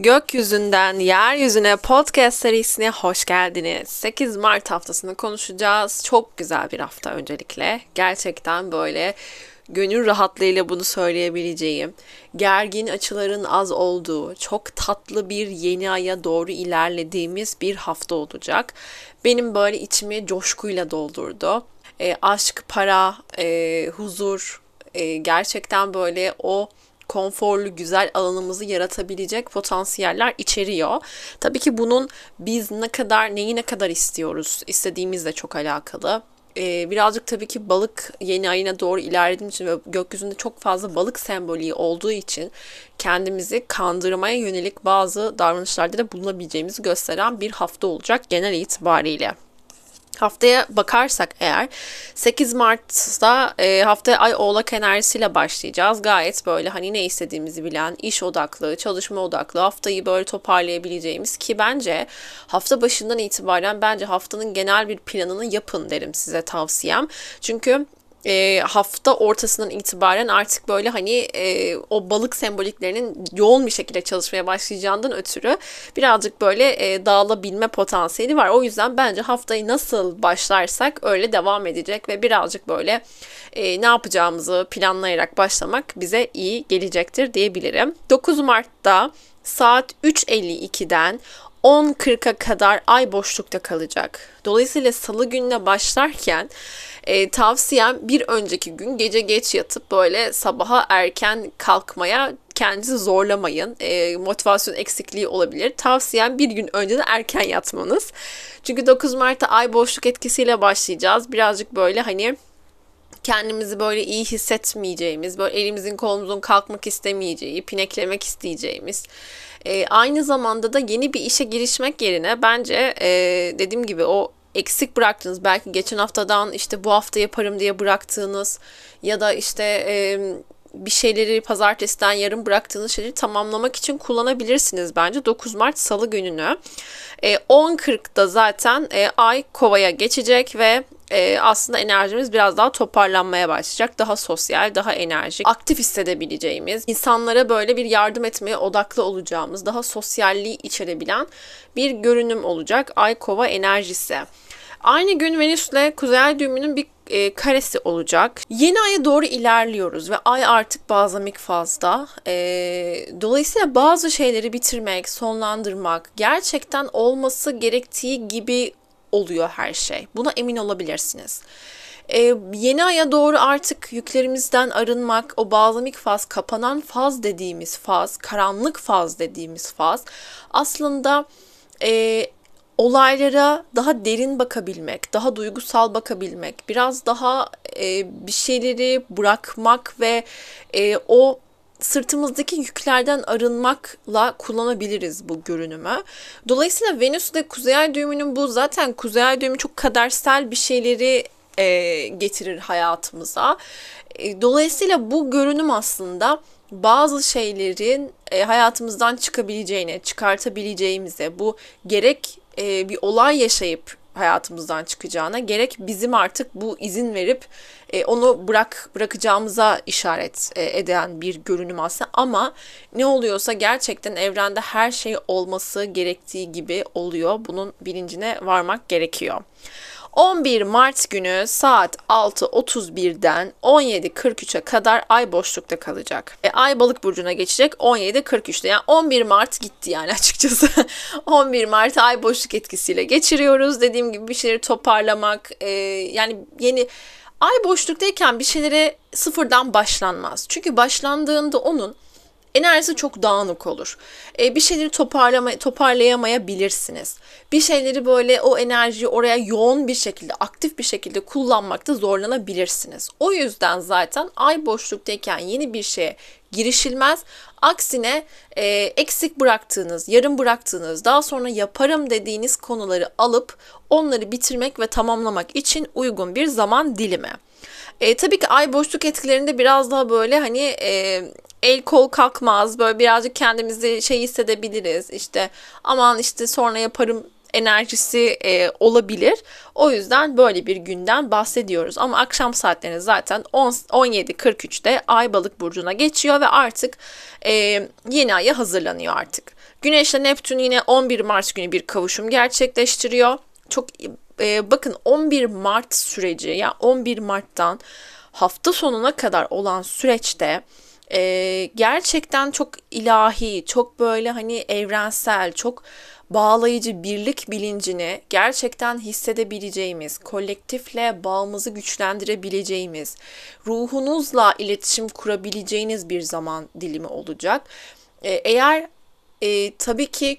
Gökyüzünden Yeryüzüne podcast serisine hoş geldiniz. 8 Mart haftasını konuşacağız. Çok güzel bir hafta öncelikle. Gerçekten böyle gönül rahatlığıyla bunu söyleyebileceğim. Gergin açıların az olduğu, çok tatlı bir yeni aya doğru ilerlediğimiz bir hafta olacak. Benim böyle içimi coşkuyla doldurdu. E, aşk, para, e, huzur, e, gerçekten böyle o konforlu, güzel alanımızı yaratabilecek potansiyeller içeriyor. Tabii ki bunun biz ne kadar, neyi ne kadar istiyoruz, istediğimizle çok alakalı. Ee, birazcık tabii ki balık yeni ayına doğru ilerlediğim için ve gökyüzünde çok fazla balık sembolü olduğu için kendimizi kandırmaya yönelik bazı davranışlarda da bulunabileceğimizi gösteren bir hafta olacak genel itibariyle. Haftaya bakarsak eğer 8 Mart'ta e, haftaya ay oğlak enerjisiyle başlayacağız. Gayet böyle hani ne istediğimizi bilen, iş odaklı, çalışma odaklı haftayı böyle toparlayabileceğimiz ki bence hafta başından itibaren bence haftanın genel bir planını yapın derim size tavsiyem. Çünkü e, hafta ortasından itibaren artık böyle hani e, o balık semboliklerinin yoğun bir şekilde çalışmaya başlayacağından ötürü birazcık böyle e, dağılabilme potansiyeli var. O yüzden bence haftayı nasıl başlarsak öyle devam edecek ve birazcık böyle e, ne yapacağımızı planlayarak başlamak bize iyi gelecektir diyebilirim. 9 Mart'ta saat 3.52'den 10.40'a kadar ay boşlukta kalacak. Dolayısıyla salı gününe başlarken e, tavsiyem bir önceki gün gece geç yatıp böyle sabaha erken kalkmaya kendinizi zorlamayın. E, motivasyon eksikliği olabilir. Tavsiyem bir gün önceden erken yatmanız. Çünkü 9 Mart'ta ay boşluk etkisiyle başlayacağız. Birazcık böyle hani kendimizi böyle iyi hissetmeyeceğimiz, böyle elimizin kolumuzun kalkmak istemeyeceği, pineklemek isteyeceğimiz, e, aynı zamanda da yeni bir işe girişmek yerine bence e, dediğim gibi o eksik bıraktığınız belki geçen haftadan işte bu hafta yaparım diye bıraktığınız ya da işte e, bir şeyleri pazartesiden yarım bıraktığınız şeyleri tamamlamak için kullanabilirsiniz bence 9 Mart Salı gününü. E, 10.40'da zaten e, ay kovaya geçecek ve e, aslında enerjimiz biraz daha toparlanmaya başlayacak. Daha sosyal, daha enerjik, aktif hissedebileceğimiz, insanlara böyle bir yardım etmeye odaklı olacağımız, daha sosyalliği içerebilen bir görünüm olacak. Ay kova enerjisi. Aynı gün Venüs'le Kuzey düğümünün bir e, karesi olacak. Yeni aya doğru ilerliyoruz ve ay artık bazamik fazda. E, dolayısıyla bazı şeyleri bitirmek, sonlandırmak, gerçekten olması gerektiği gibi oluyor her şey. Buna emin olabilirsiniz. Ee, yeni aya doğru artık yüklerimizden arınmak, o bazamik faz, kapanan faz dediğimiz faz, karanlık faz dediğimiz faz aslında e, olaylara daha derin bakabilmek, daha duygusal bakabilmek, biraz daha e, bir şeyleri bırakmak ve e, o sırtımızdaki yüklerden arınmakla kullanabiliriz bu görünümü. Dolayısıyla Venüs de Kuzey Ay düğümünün bu zaten Kuzey Ay düğümü çok kadersel bir şeyleri e, getirir hayatımıza. E, dolayısıyla bu görünüm aslında bazı şeylerin e, hayatımızdan çıkabileceğine, çıkartabileceğimize, bu gerek e, bir olay yaşayıp hayatımızdan çıkacağına gerek bizim artık bu izin verip e, onu bırak bırakacağımıza işaret e, eden bir görünüm aslında ama ne oluyorsa gerçekten evrende her şey olması gerektiği gibi oluyor. Bunun bilincine varmak gerekiyor. 11 Mart günü saat 6.31'den 17.43'e kadar ay boşlukta kalacak. E, ay balık burcuna geçecek 17.43'te. Yani 11 Mart gitti yani açıkçası. 11 Mart ay boşluk etkisiyle geçiriyoruz. Dediğim gibi bir şeyleri toparlamak, e, yani yeni ay boşluktayken bir şeylere sıfırdan başlanmaz. Çünkü başlandığında onun enerjisi çok dağınık olur. E, bir şeyleri toparlama, toparlayamayabilirsiniz. Bir şeyleri böyle o enerjiyi oraya yoğun bir şekilde, aktif bir şekilde kullanmakta zorlanabilirsiniz. O yüzden zaten ay boşluktayken yeni bir şeye girişilmez. Aksine e, eksik bıraktığınız, yarım bıraktığınız, daha sonra yaparım dediğiniz konuları alıp onları bitirmek ve tamamlamak için uygun bir zaman dilimi. E, tabii ki ay boşluk etkilerinde biraz daha böyle hani e, el kol kalkmaz. Böyle birazcık kendimizi şey hissedebiliriz. İşte aman işte sonra yaparım enerjisi e, olabilir. O yüzden böyle bir günden bahsediyoruz. Ama akşam saatlerinde zaten 17.43'te Ay Balık burcuna geçiyor ve artık e, yeni aya hazırlanıyor artık. Güneş ile Neptün yine 11 Mart günü bir kavuşum gerçekleştiriyor. Çok e, bakın 11 Mart süreci ya yani 11 Mart'tan hafta sonuna kadar olan süreçte e, gerçekten çok ilahi, çok böyle hani evrensel, çok bağlayıcı birlik bilincini gerçekten hissedebileceğimiz, kolektifle bağımızı güçlendirebileceğimiz, ruhunuzla iletişim kurabileceğiniz bir zaman dilimi olacak. Ee, eğer e, tabii ki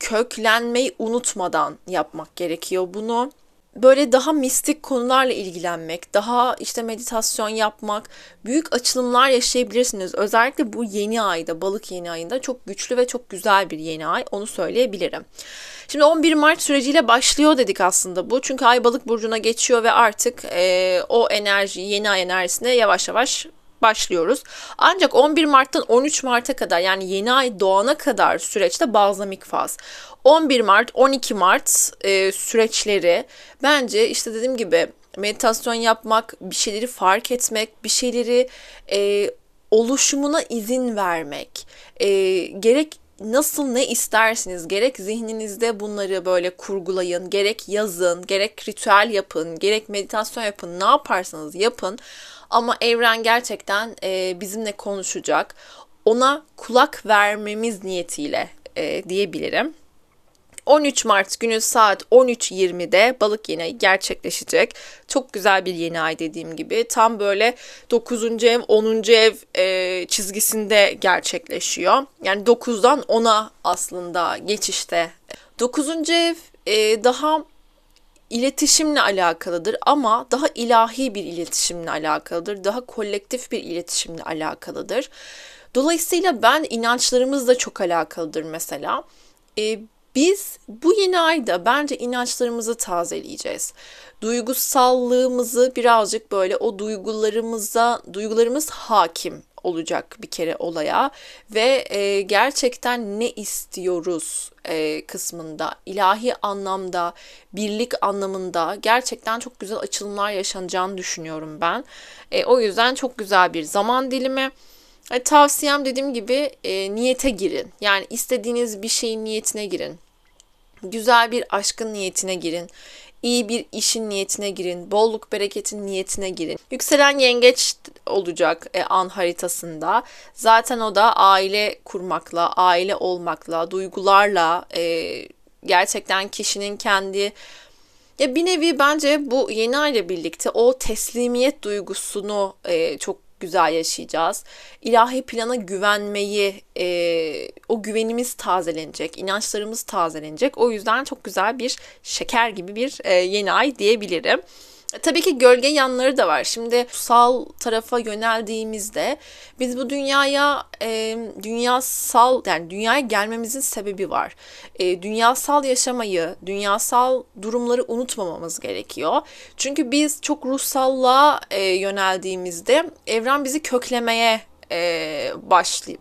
köklenmeyi unutmadan yapmak gerekiyor bunu böyle daha mistik konularla ilgilenmek, daha işte meditasyon yapmak, büyük açılımlar yaşayabilirsiniz. Özellikle bu yeni ayda, balık yeni ayında çok güçlü ve çok güzel bir yeni ay. Onu söyleyebilirim. Şimdi 11 Mart süreciyle başlıyor dedik aslında bu. Çünkü ay balık burcuna geçiyor ve artık e, o enerji, yeni ay enerjisine yavaş yavaş başlıyoruz. Ancak 11 Mart'tan 13 Mart'a kadar yani yeni ay doğana kadar süreçte bazlamik faz. 11 Mart, 12 Mart e, süreçleri bence işte dediğim gibi meditasyon yapmak, bir şeyleri fark etmek, bir şeyleri e, oluşumuna izin vermek, e, gerek nasıl ne istersiniz? Gerek zihninizde bunları böyle kurgulayın gerek yazın gerek ritüel yapın gerek meditasyon yapın ne yaparsanız yapın. Ama evren gerçekten e, bizimle konuşacak. Ona kulak vermemiz niyetiyle e, diyebilirim. 13 Mart günü saat 13.20'de balık yeni gerçekleşecek. Çok güzel bir yeni ay dediğim gibi. Tam böyle 9. ev 10. ev e, çizgisinde gerçekleşiyor. Yani 9'dan 10'a aslında geçişte. 9. ev e, daha iletişimle alakalıdır ama daha ilahi bir iletişimle alakalıdır. Daha kolektif bir iletişimle alakalıdır. Dolayısıyla ben inançlarımızla çok alakalıdır mesela. E, biz bu yeni ayda bence inançlarımızı tazeleyeceğiz. Duygusallığımızı birazcık böyle o duygularımıza, duygularımız hakim olacak bir kere olaya ve e, gerçekten ne istiyoruz e, kısmında ilahi anlamda birlik anlamında gerçekten çok güzel açılımlar yaşanacağını düşünüyorum ben. E, o yüzden çok güzel bir zaman dilimi. E, tavsiyem dediğim gibi e, niyete girin. Yani istediğiniz bir şeyin niyetine girin. Güzel bir aşkın niyetine girin. İyi bir işin niyetine girin. Bolluk bereketin niyetine girin. Yükselen yengeç olacak e, an haritasında. Zaten o da aile kurmakla, aile olmakla, duygularla e, gerçekten kişinin kendi ya bir nevi bence bu yeni ayla birlikte o teslimiyet duygusunu e, çok güzel yaşayacağız. İlahi plana güvenmeyi, e, o güvenimiz tazelenecek, inançlarımız tazelenecek. O yüzden çok güzel bir şeker gibi bir e, yeni ay diyebilirim. Tabii ki gölge yanları da var. Şimdi sal tarafa yöneldiğimizde biz bu dünyaya e, dünyasal yani dünyaya gelmemizin sebebi var. E, dünyasal yaşamayı, dünyasal durumları unutmamamız gerekiyor. Çünkü biz çok ruhsallığa e, yöneldiğimizde evren bizi köklemeye e,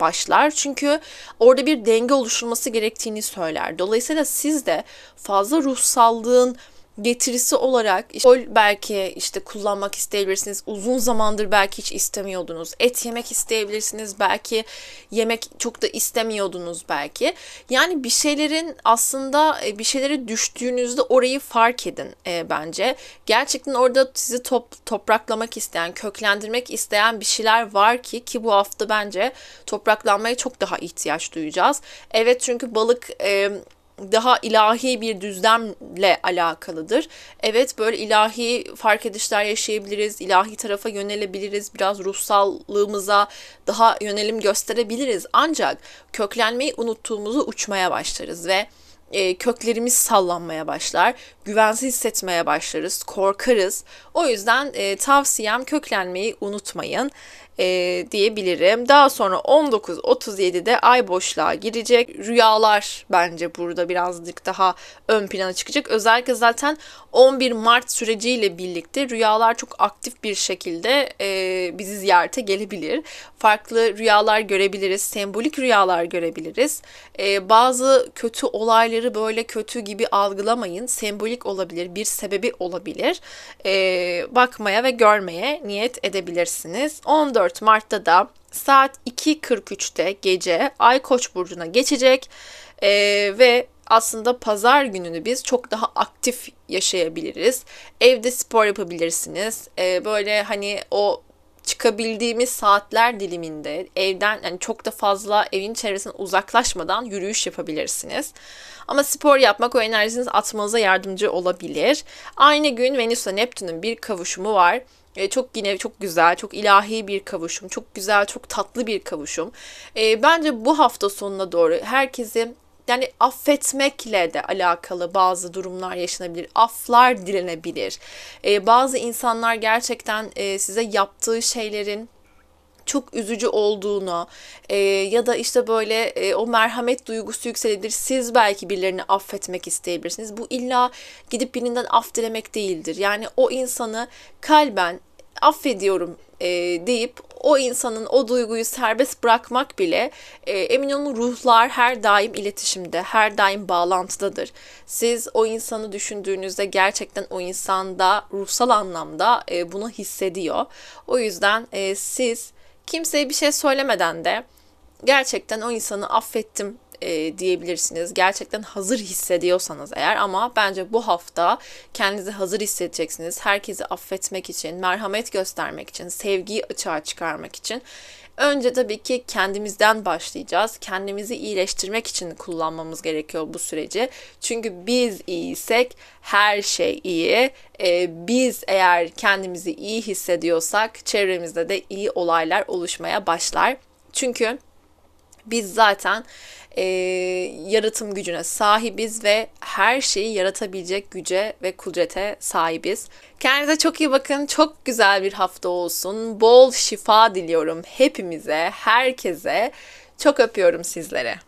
başlar. Çünkü orada bir denge oluşturması gerektiğini söyler. Dolayısıyla siz de fazla ruhsallığın getirisi olarak işte belki işte kullanmak isteyebilirsiniz. Uzun zamandır belki hiç istemiyordunuz. Et yemek isteyebilirsiniz. Belki yemek çok da istemiyordunuz belki. Yani bir şeylerin aslında e, bir şeylere düştüğünüzde orayı fark edin e, bence. Gerçekten orada sizi top, topraklamak isteyen, köklendirmek isteyen bir şeyler var ki ki bu hafta bence topraklanmaya çok daha ihtiyaç duyacağız. Evet çünkü balık e, daha ilahi bir düzlemle alakalıdır. Evet böyle ilahi fark edişler yaşayabiliriz, ilahi tarafa yönelebiliriz, biraz ruhsallığımıza daha yönelim gösterebiliriz. Ancak köklenmeyi unuttuğumuzu uçmaya başlarız ve e, köklerimiz sallanmaya başlar, güvensiz hissetmeye başlarız, korkarız. O yüzden e, tavsiyem köklenmeyi unutmayın e, diyebilirim. Daha sonra 19.37'de ay boşluğa girecek. Rüyalar bence burada birazcık daha ön plana çıkacak. Özellikle zaten 11 Mart süreciyle birlikte rüyalar çok aktif bir şekilde e, bizi ziyarete gelebilir. Farklı rüyalar görebiliriz, sembolik rüyalar görebiliriz. E, bazı kötü olayları böyle kötü gibi algılamayın. Sembolik olabilir, bir sebebi olabilir. E, bakmaya ve görmeye niyet edebilirsiniz. 14 14 Mart'ta da saat 2.43'te gece Ay Koç burcuna geçecek E, ve aslında pazar gününü biz çok daha aktif yaşayabiliriz. Evde spor yapabilirsiniz. E, böyle hani o çıkabildiğimiz saatler diliminde evden yani çok da fazla evin çevresinden uzaklaşmadan yürüyüş yapabilirsiniz. Ama spor yapmak o enerjinizi atmanıza yardımcı olabilir. Aynı gün Venüs ile Neptün'ün bir kavuşumu var. E, çok yine çok güzel, çok ilahi bir kavuşum. Çok güzel, çok tatlı bir kavuşum. E, bence bu hafta sonuna doğru herkesi yani affetmekle de alakalı bazı durumlar yaşanabilir. Aflar dilenebilir. Ee, bazı insanlar gerçekten e, size yaptığı şeylerin çok üzücü olduğunu e, ya da işte böyle e, o merhamet duygusu yükselebilir. Siz belki birilerini affetmek isteyebilirsiniz. Bu illa gidip birinden af dilemek değildir. Yani o insanı kalben affediyorum e, deyip o insanın o duyguyu serbest bırakmak bile e, emin olun ruhlar her daim iletişimde, her daim bağlantıdadır. Siz o insanı düşündüğünüzde gerçekten o insanda ruhsal anlamda e, bunu hissediyor. O yüzden e, siz kimseye bir şey söylemeden de gerçekten o insanı affettim e, diyebilirsiniz. Gerçekten hazır hissediyorsanız eğer ama bence bu hafta kendinizi hazır hissedeceksiniz. Herkesi affetmek için, merhamet göstermek için, sevgiyi açığa çıkarmak için. Önce tabii ki kendimizden başlayacağız. Kendimizi iyileştirmek için kullanmamız gerekiyor bu süreci. Çünkü biz iyiysek her şey iyi. Ee, biz eğer kendimizi iyi hissediyorsak çevremizde de iyi olaylar oluşmaya başlar. Çünkü biz zaten e, yaratım gücüne sahibiz ve her şeyi yaratabilecek güce ve kudrete sahibiz. Kendinize çok iyi bakın. Çok güzel bir hafta olsun. Bol şifa diliyorum hepimize, herkese. Çok öpüyorum sizlere.